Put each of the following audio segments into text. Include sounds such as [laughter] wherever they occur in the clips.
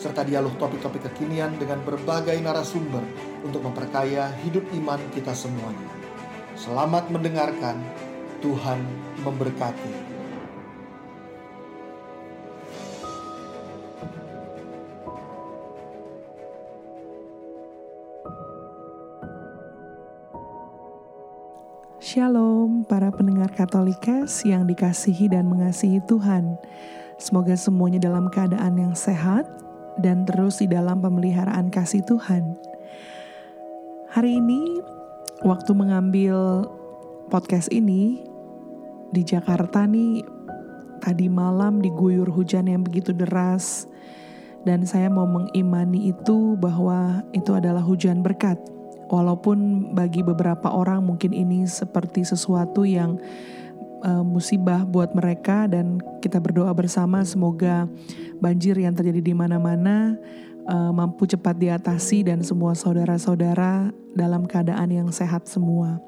serta dialog topik-topik kekinian dengan berbagai narasumber untuk memperkaya hidup iman kita semuanya. Selamat mendengarkan, Tuhan memberkati. Shalom para pendengar Katolikas yang dikasihi dan mengasihi Tuhan. Semoga semuanya dalam keadaan yang sehat dan terus di dalam pemeliharaan kasih Tuhan. Hari ini waktu mengambil podcast ini di Jakarta nih tadi malam diguyur hujan yang begitu deras dan saya mau mengimani itu bahwa itu adalah hujan berkat. Walaupun bagi beberapa orang mungkin ini seperti sesuatu yang uh, musibah buat mereka dan kita berdoa bersama semoga banjir yang terjadi di mana-mana uh, mampu cepat diatasi dan semua saudara-saudara dalam keadaan yang sehat semua.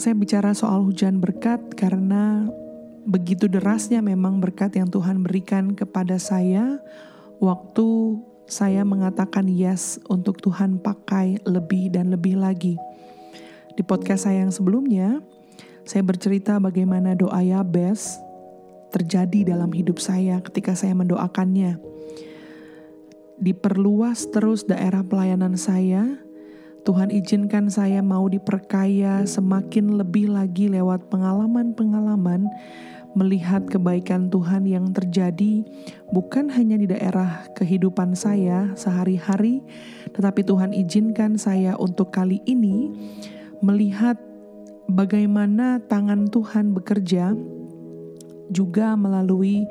Saya bicara soal hujan berkat karena begitu derasnya memang berkat yang Tuhan berikan kepada saya waktu saya mengatakan yes untuk Tuhan pakai lebih dan lebih lagi. Di podcast saya yang sebelumnya, saya bercerita bagaimana doa Yabes terjadi dalam hidup saya ketika saya mendoakannya diperluas terus daerah pelayanan saya. Tuhan izinkan saya mau diperkaya semakin lebih lagi lewat pengalaman-pengalaman melihat kebaikan Tuhan yang terjadi bukan hanya di daerah kehidupan saya sehari-hari, tetapi Tuhan izinkan saya untuk kali ini melihat bagaimana tangan Tuhan bekerja juga melalui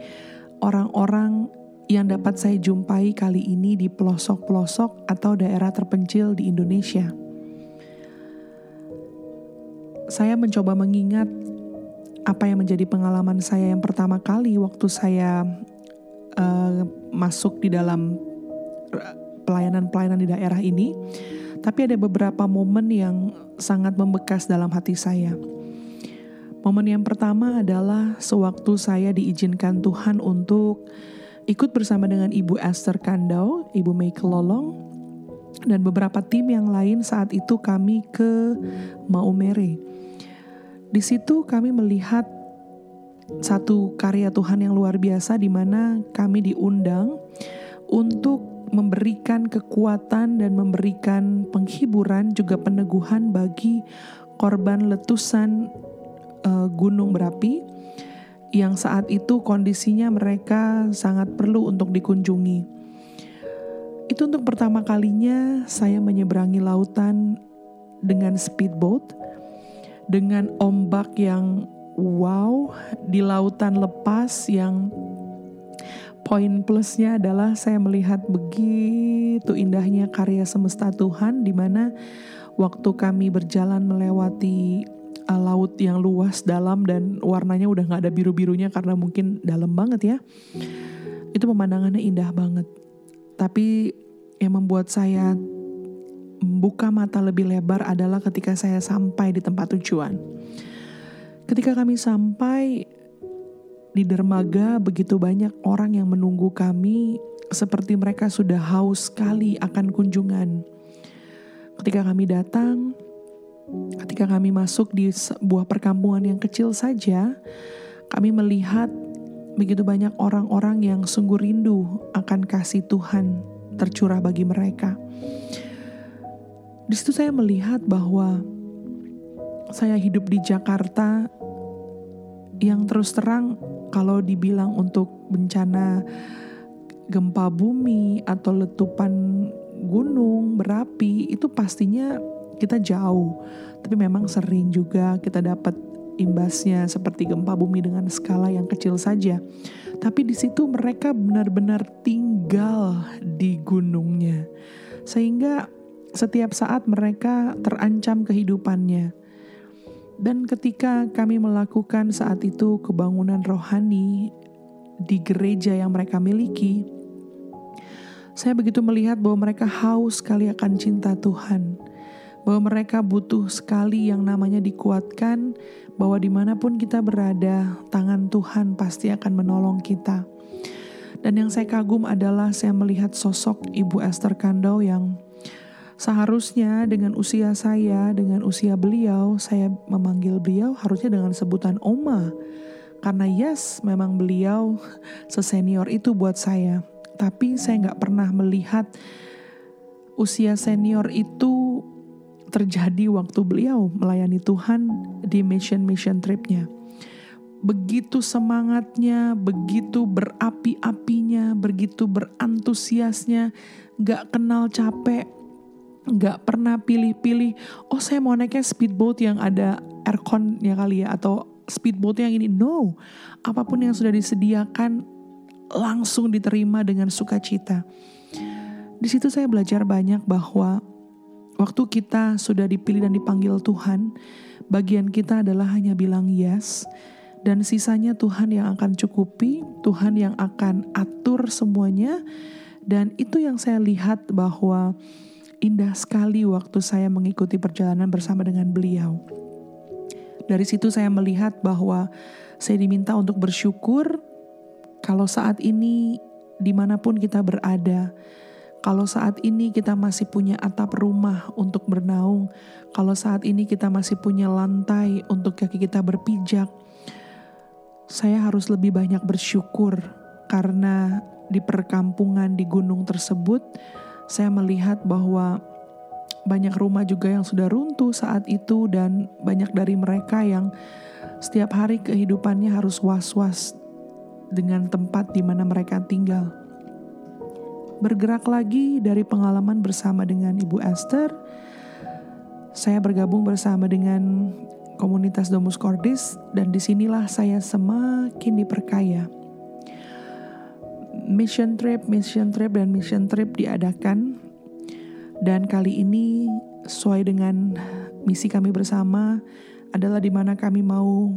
orang-orang yang dapat saya jumpai kali ini di pelosok-pelosok atau daerah terpencil di Indonesia. Saya mencoba mengingat apa yang menjadi pengalaman saya yang pertama kali waktu saya uh, masuk di dalam pelayanan-pelayanan di daerah ini. Tapi ada beberapa momen yang sangat membekas dalam hati saya. Momen yang pertama adalah sewaktu saya diizinkan Tuhan untuk ikut bersama dengan Ibu Esther Kandau, Ibu Mei Kelolong, dan beberapa tim yang lain saat itu kami ke Maumere. Di situ kami melihat satu karya Tuhan yang luar biasa di mana kami diundang untuk memberikan kekuatan dan memberikan penghiburan juga peneguhan bagi korban letusan uh, gunung berapi yang saat itu kondisinya mereka sangat perlu untuk dikunjungi. Itu untuk pertama kalinya saya menyeberangi lautan dengan speedboat, dengan ombak yang wow, di lautan lepas yang poin plusnya adalah saya melihat begitu indahnya karya semesta Tuhan di mana waktu kami berjalan melewati uh, laut yang luas dalam dan warnanya udah nggak ada biru birunya karena mungkin dalam banget ya. Itu pemandangannya indah banget. Tapi yang membuat saya membuka mata lebih lebar adalah ketika saya sampai di tempat tujuan. Ketika kami sampai di dermaga begitu banyak orang yang menunggu kami seperti mereka sudah haus sekali akan kunjungan ketika kami datang Ketika kami masuk di sebuah perkampungan yang kecil saja, kami melihat begitu banyak orang-orang yang sungguh rindu akan kasih Tuhan tercurah bagi mereka. Di situ saya melihat bahwa saya hidup di Jakarta yang terus terang kalau dibilang untuk bencana gempa bumi atau letupan gunung berapi itu pastinya kita jauh, tapi memang sering juga kita dapat imbasnya seperti gempa bumi dengan skala yang kecil saja. Tapi di situ mereka benar-benar tinggal di gunungnya. Sehingga setiap saat mereka terancam kehidupannya. Dan ketika kami melakukan saat itu kebangunan rohani di gereja yang mereka miliki, saya begitu melihat bahwa mereka haus sekali akan cinta Tuhan. Bahwa mereka butuh sekali yang namanya dikuatkan, bahwa di mana pun kita berada, tangan Tuhan pasti akan menolong kita. Dan yang saya kagum adalah saya melihat sosok Ibu Esther Kandau yang Seharusnya dengan usia saya, dengan usia beliau, saya memanggil beliau harusnya dengan sebutan Oma. Karena yes, memang beliau sesenior itu buat saya. Tapi saya nggak pernah melihat usia senior itu terjadi waktu beliau melayani Tuhan di mission-mission tripnya. Begitu semangatnya, begitu berapi-apinya, begitu berantusiasnya, gak kenal capek, nggak pernah pilih-pilih oh saya mau naiknya speedboat yang ada aircon ya kali ya atau speedboat yang ini. No apa pun yang sudah disediakan langsung diterima dengan sukacita. Di situ saya belajar banyak bahwa waktu kita sudah dipilih dan dipanggil Tuhan bagian kita adalah hanya bilang yes dan sisanya Tuhan yang akan cukupi Tuhan yang akan atur semuanya dan itu yang saya lihat bahwa indah sekali waktu saya mengikuti perjalanan bersama dengan beliau. Dari situ saya melihat bahwa saya diminta untuk bersyukur kalau saat ini di mana pun kita berada, kalau saat ini kita masih punya atap rumah untuk bernaung, kalau saat ini kita masih punya lantai untuk kaki kita berpijak, saya harus lebih banyak bersyukur karena di perkampungan di gunung tersebut, saya melihat bahwa banyak rumah juga yang sudah runtuh saat itu dan banyak dari mereka yang setiap hari kehidupannya harus was-was dengan tempat di mana mereka tinggal. Bergerak lagi dari pengalaman bersama dengan Ibu Esther, saya bergabung bersama dengan komunitas Domus Cordis dan di sinilah saya semakin diperkaya mission trip, mission trip, dan mission trip diadakan. Dan kali ini sesuai dengan misi kami bersama adalah di mana kami mau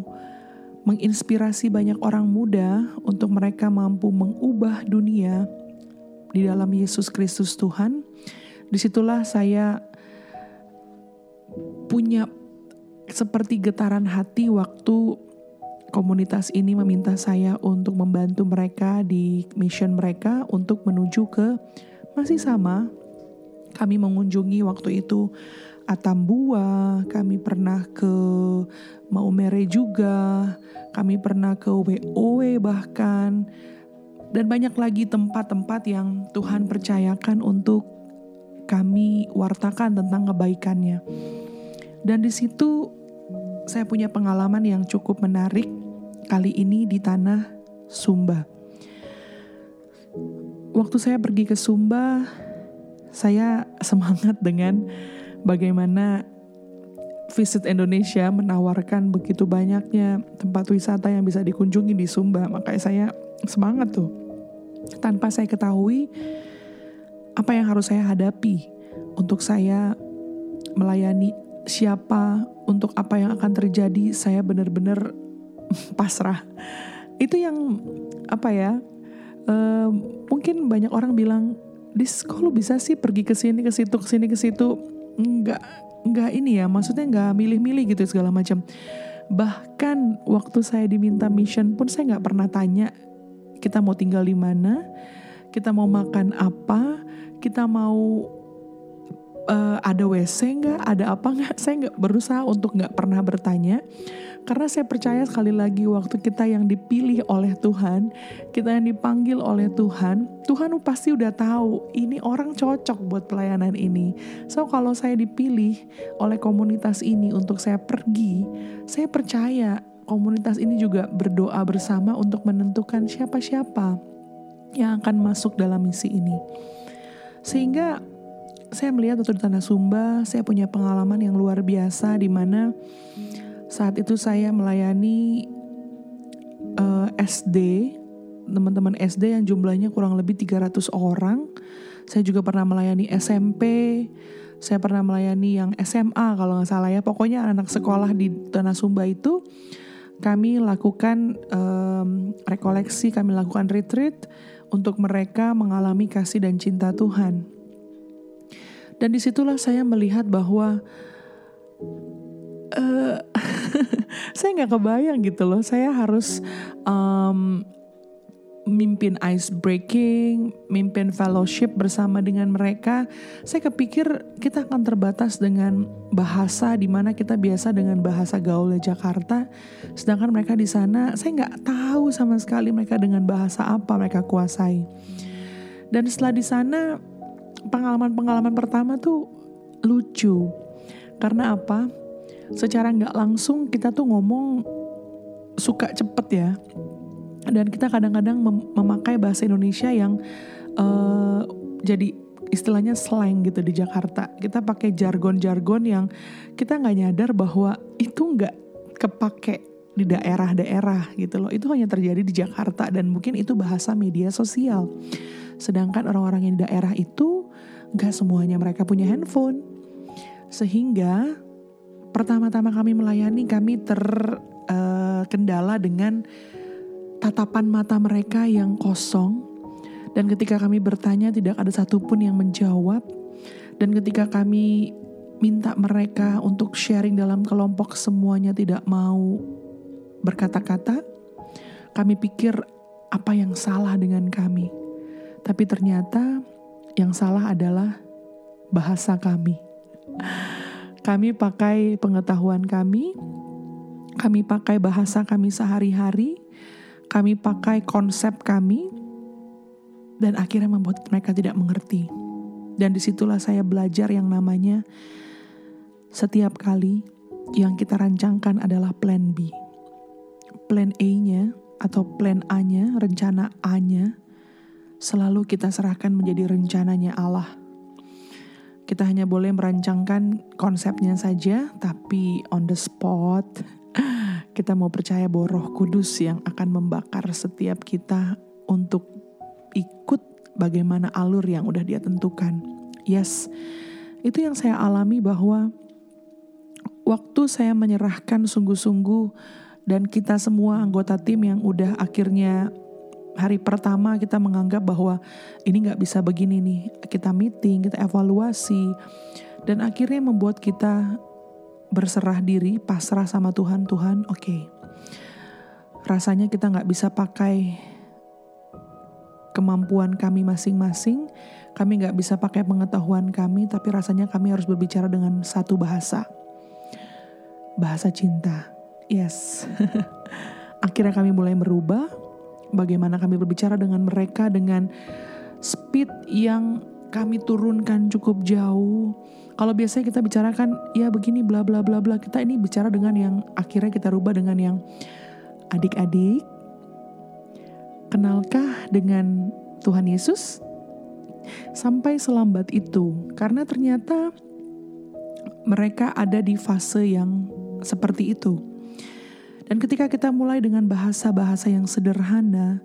menginspirasi banyak orang muda untuk mereka mampu mengubah dunia di dalam Yesus Kristus Tuhan. Di situlah saya punya seperti getaran hati waktu komunitas ini meminta saya untuk membantu mereka di mission mereka untuk menuju ke masih sama. Kami mengunjungi waktu itu Atambua, kami pernah ke Maumere juga, kami pernah ke WOW bahkan, dan banyak lagi tempat-tempat yang Tuhan percayakan untuk kami wartakan tentang kebaikannya. Dan di situ saya punya pengalaman yang cukup menarik kali ini di tanah Sumba. Waktu saya pergi ke Sumba, saya semangat dengan bagaimana Visit Indonesia menawarkan begitu banyaknya tempat wisata yang bisa dikunjungi di Sumba. Makanya saya semangat tuh. Tanpa saya ketahui apa yang harus saya hadapi untuk saya melayani siapa, untuk apa yang akan terjadi, saya benar-benar pasrah. Itu yang apa ya? Uh, mungkin banyak orang bilang, "Dis, kok lu bisa sih pergi ke sini, ke situ, ke sini, ke situ?" Enggak, enggak ini ya, maksudnya enggak milih-milih gitu segala macam. Bahkan waktu saya diminta mission pun saya nggak pernah tanya kita mau tinggal di mana, kita mau makan apa, kita mau uh, ada WC nggak, ada apa nggak? Saya nggak berusaha untuk nggak pernah bertanya karena saya percaya sekali lagi waktu kita yang dipilih oleh Tuhan, kita yang dipanggil oleh Tuhan, Tuhan pasti udah tahu ini orang cocok buat pelayanan ini. So kalau saya dipilih oleh komunitas ini untuk saya pergi, saya percaya komunitas ini juga berdoa bersama untuk menentukan siapa-siapa yang akan masuk dalam misi ini. Sehingga saya melihat waktu di Tanah Sumba, saya punya pengalaman yang luar biasa di mana saat itu saya melayani uh, eh, SD teman-teman SD yang jumlahnya kurang lebih 300 orang. Saya juga pernah melayani SMP, saya pernah melayani yang SMA kalau nggak salah ya. Pokoknya anak-anak sekolah di Tanah Sumba itu kami lakukan um, rekoleksi, kami lakukan retreat untuk mereka mengalami kasih dan cinta Tuhan. Dan di situlah saya melihat bahwa uh, [laughs] saya nggak kebayang gitu loh. Saya harus um, mimpin ice breaking, mimpin fellowship bersama dengan mereka, saya kepikir kita akan terbatas dengan bahasa di mana kita biasa dengan bahasa gaul Jakarta, sedangkan mereka di sana saya nggak tahu sama sekali mereka dengan bahasa apa mereka kuasai. Dan setelah di sana pengalaman-pengalaman pertama tuh lucu, karena apa? Secara nggak langsung kita tuh ngomong suka cepet ya. Dan kita kadang-kadang mem memakai bahasa Indonesia yang uh, jadi istilahnya slang gitu di Jakarta. Kita pakai jargon-jargon yang kita nggak nyadar bahwa itu nggak kepake di daerah-daerah gitu loh. Itu hanya terjadi di Jakarta dan mungkin itu bahasa media sosial. Sedangkan orang-orang yang di daerah itu nggak semuanya mereka punya handphone. Sehingga pertama-tama kami melayani kami terkendala uh, dengan tatapan mata mereka yang kosong. Dan ketika kami bertanya tidak ada satupun yang menjawab. Dan ketika kami minta mereka untuk sharing dalam kelompok semuanya tidak mau berkata-kata kami pikir apa yang salah dengan kami? Tapi ternyata yang salah adalah bahasa kami kami pakai pengetahuan kami, kami pakai bahasa kami sehari-hari, kami pakai konsep kami, dan akhirnya membuat mereka tidak mengerti. Dan di situlah saya belajar yang namanya setiap kali yang kita rancangkan adalah plan B. Plan A-nya atau plan A-nya, rencana A-nya, selalu kita serahkan menjadi rencananya Allah kita hanya boleh merancangkan konsepnya saja, tapi on the spot [laughs] kita mau percaya bahwa Roh Kudus yang akan membakar setiap kita untuk ikut bagaimana alur yang udah dia tentukan. Yes, itu yang saya alami bahwa waktu saya menyerahkan sungguh-sungguh dan kita semua anggota tim yang udah akhirnya hari pertama kita menganggap bahwa ini nggak bisa begini nih. Kita meeting, kita evaluasi, dan akhirnya membuat kita berserah diri, pasrah sama Tuhan. Tuhan, oke. Okay. Rasanya kita nggak bisa pakai kemampuan kami masing-masing. Kami nggak bisa pakai pengetahuan kami, tapi rasanya kami harus berbicara dengan satu bahasa. Bahasa cinta. Yes. [laughs] Akhirnya kami mulai merubah, bagaimana kami berbicara dengan mereka dengan speed yang kami turunkan cukup jauh. Kalau biasanya kita bicarakan ya begini bla bla bla bla, kita ini bicara dengan yang akhirnya kita rubah dengan yang adik-adik kenalkah dengan Tuhan Yesus? Sampai selambat itu karena ternyata mereka ada di fase yang seperti itu. Dan ketika kita mulai dengan bahasa-bahasa yang sederhana,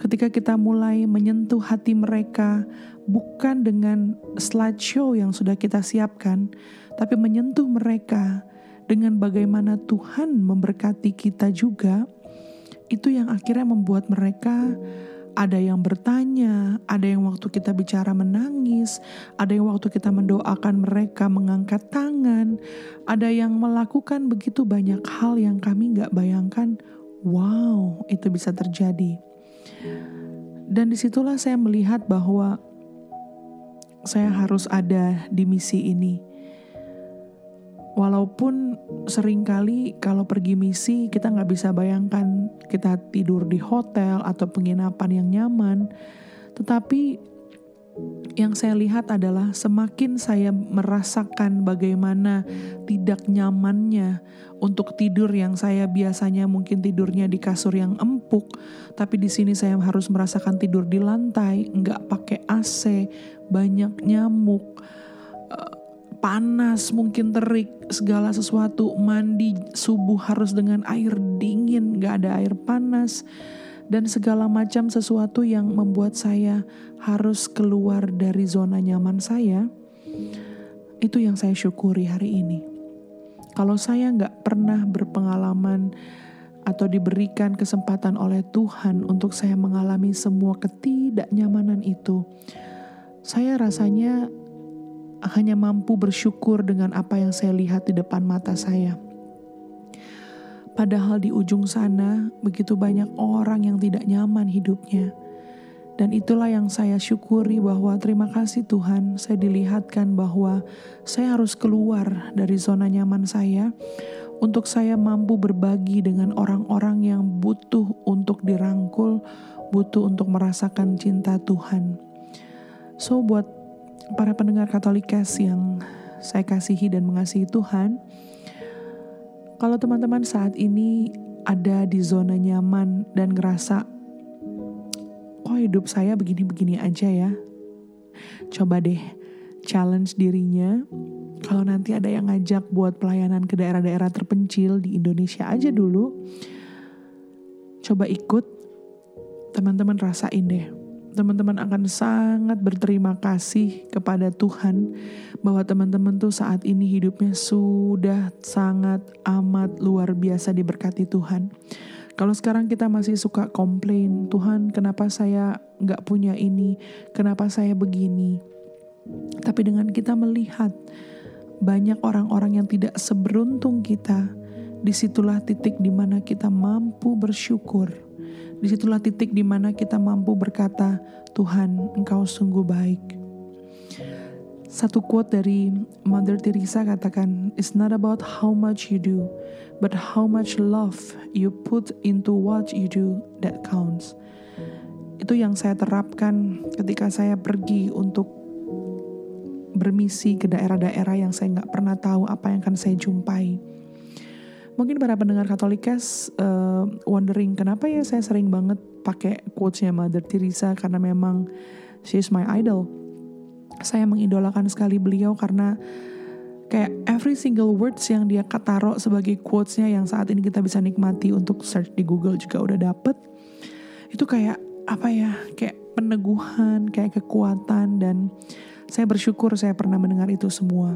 ketika kita mulai menyentuh hati mereka, bukan dengan slideshow yang sudah kita siapkan, tapi menyentuh mereka dengan bagaimana Tuhan memberkati kita juga, itu yang akhirnya membuat mereka ada yang bertanya, ada yang waktu kita bicara menangis, ada yang waktu kita mendoakan mereka mengangkat tangan, ada yang melakukan begitu banyak hal yang kami nggak bayangkan. Wow, itu bisa terjadi. Dan di situlah saya melihat bahwa saya harus ada di misi ini walaupun sering kali kalau pergi misi kita nggak bisa bayangkan kita tidur di hotel atau penginapan yang nyaman, tetapi yang saya lihat adalah semakin saya merasakan bagaimana tidak nyamannya untuk tidur yang saya biasanya mungkin tidurnya di kasur yang empuk, tapi di sini saya harus merasakan tidur di lantai, nggak pakai AC, banyak nyamuk panas, mungkin terik, segala sesuatu, mandi subuh harus dengan air dingin, gak ada air panas. dan segala macam sesuatu yang membuat saya harus keluar dari zona nyaman saya, itu yang saya syukuri hari ini. Kalau saya nggak pernah berpengalaman atau diberikan kesempatan oleh Tuhan untuk saya mengalami semua ketidaknyamanan itu, saya rasanya hanya mampu bersyukur dengan apa yang saya lihat di depan mata saya. Padahal di ujung sana begitu banyak orang yang tidak nyaman hidupnya. Dan itulah yang saya syukuri bahwa terima kasih Tuhan saya dilihatkan bahwa saya harus keluar dari zona nyaman saya untuk saya mampu berbagi dengan orang-orang yang butuh untuk dirangkul, butuh untuk merasakan cinta Tuhan. So buat para pendengar Katolikes yang saya kasihi dan mengasihi Tuhan, kalau teman-teman saat ini ada di zona nyaman dan ngerasa, kok hidup saya begini-begini aja ya, coba deh challenge dirinya. Kalau nanti ada yang ngajak buat pelayanan ke daerah-daerah terpencil di Indonesia aja dulu, coba ikut, teman-teman rasain deh teman-teman akan sangat berterima kasih kepada Tuhan bahwa teman-teman tuh saat ini hidupnya sudah sangat amat luar biasa diberkati Tuhan. Kalau sekarang kita masih suka komplain, Tuhan kenapa saya nggak punya ini, kenapa saya begini. Tapi dengan kita melihat banyak orang-orang yang tidak seberuntung kita, di situlah titik di mana kita mampu bersyukur Di situlah titik di mana kita mampu berkata, Tuhan, Engkau sungguh baik. Satu quote dari Mother Teresa katakan, It's not about how much you do, but how much love you put into what you do that counts. Itu yang saya terapkan ketika saya pergi untuk bermisi ke daerah-daerah yang saya nggak pernah tahu apa yang akan saya jumpai Mungkin para pendengar Katolikes uh, wondering kenapa ya saya sering banget pakai quotesnya Mother Teresa karena memang she's my idol. Saya mengidolakan sekali beliau karena kayak every single words yang dia taruh sebagai quotesnya yang saat ini kita bisa nikmati untuk search di Google juga udah dapet. Itu kayak apa ya, kayak peneguhan, kayak kekuatan dan saya bersyukur saya pernah mendengar itu semua.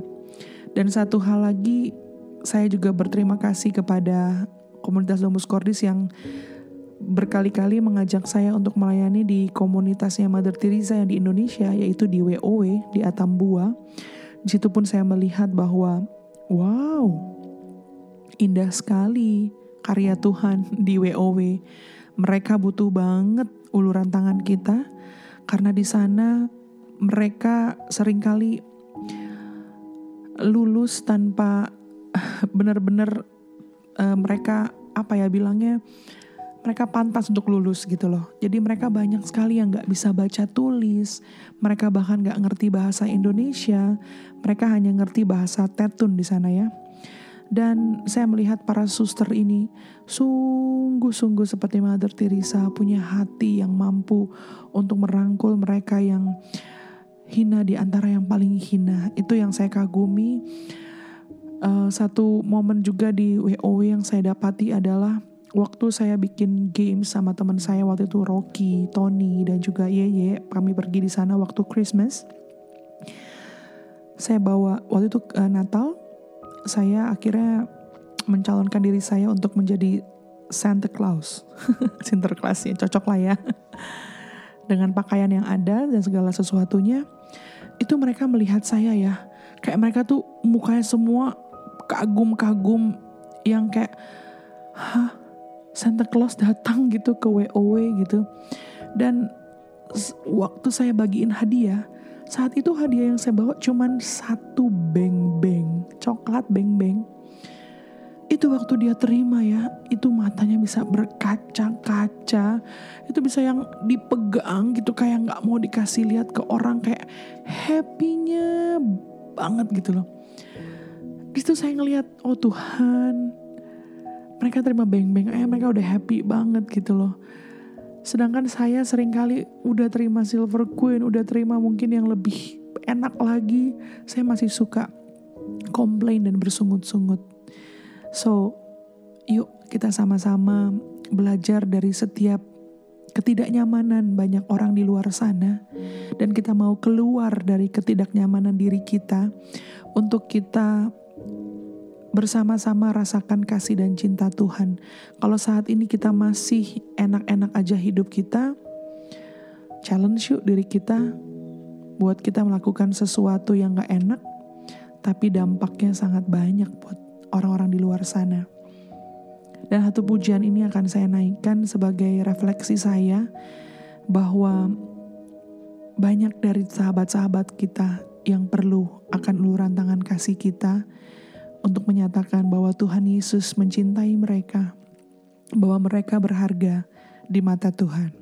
Dan satu hal lagi saya juga berterima kasih kepada komunitas Domus Cordis yang berkali-kali mengajak saya untuk melayani di komunitasnya Mother Teresa yang di Indonesia yaitu di WOW di Atambua. Di situ pun saya melihat bahwa wow, indah sekali karya Tuhan di WOW. Mereka butuh banget uluran tangan kita karena di sana mereka sering kali lulus tanpa benar-benar uh, mereka apa ya bilangnya mereka pantas untuk lulus gitu loh. Jadi mereka banyak sekali yang nggak bisa baca tulis, mereka bahkan nggak ngerti bahasa Indonesia, mereka hanya ngerti bahasa Tetun di sana ya. Dan saya melihat para suster ini sungguh-sungguh seperti Mother Teresa punya hati yang mampu untuk merangkul mereka yang hina di antara yang paling hina. Itu yang saya kagumi uh, satu momen juga di WoW yang saya dapati adalah waktu saya bikin game sama teman saya waktu itu Rocky, Tony dan juga Yeye kami pergi di sana waktu Christmas. Saya bawa waktu itu uh, Natal saya akhirnya mencalonkan diri saya untuk menjadi Santa Claus. [laughs] Sinterklas ya, cocok lah ya. Dengan pakaian yang ada dan segala sesuatunya, itu mereka melihat saya ya. Kayak mereka tuh mukanya semua kagum-kagum yang kayak hah? Santa Claus datang gitu ke WOW gitu. Dan waktu saya bagiin hadiah saat itu hadiah yang saya bawa cuman satu beng-beng coklat beng-beng. Itu waktu dia terima ya itu matanya bisa berkaca-kaca. Itu bisa yang dipegang gitu kayak nggak mau dikasih lihat ke orang kayak happynya banget gitu loh di situ saya ngelihat oh Tuhan. Mereka terima beng-beng. Eh mereka udah happy banget gitu loh. Sedangkan saya sering kali udah terima silver queen udah terima mungkin yang lebih enak lagi. Saya masih suka komplain dan bersungut-sungut. So yuk kita sama-sama belajar dari setiap ketidaknyamanan banyak orang di luar sana, dan kita mau keluar dari ketidaknyamanan diri kita untuk kita bersama-sama rasakan kasih dan cinta Tuhan. Kalau saat ini kita masih enak-enak aja hidup kita, challenge yuk diri kita buat kita melakukan sesuatu yang gak enak, tapi dampaknya sangat banyak buat orang-orang di luar sana. Dan satu pujian ini akan saya naikkan sebagai refleksi saya bahwa banyak dari sahabat-sahabat kita yang perlu akan uluran tangan kasih kita untuk menyatakan bahwa Tuhan Yesus mencintai mereka, bahwa mereka berharga di mata Tuhan.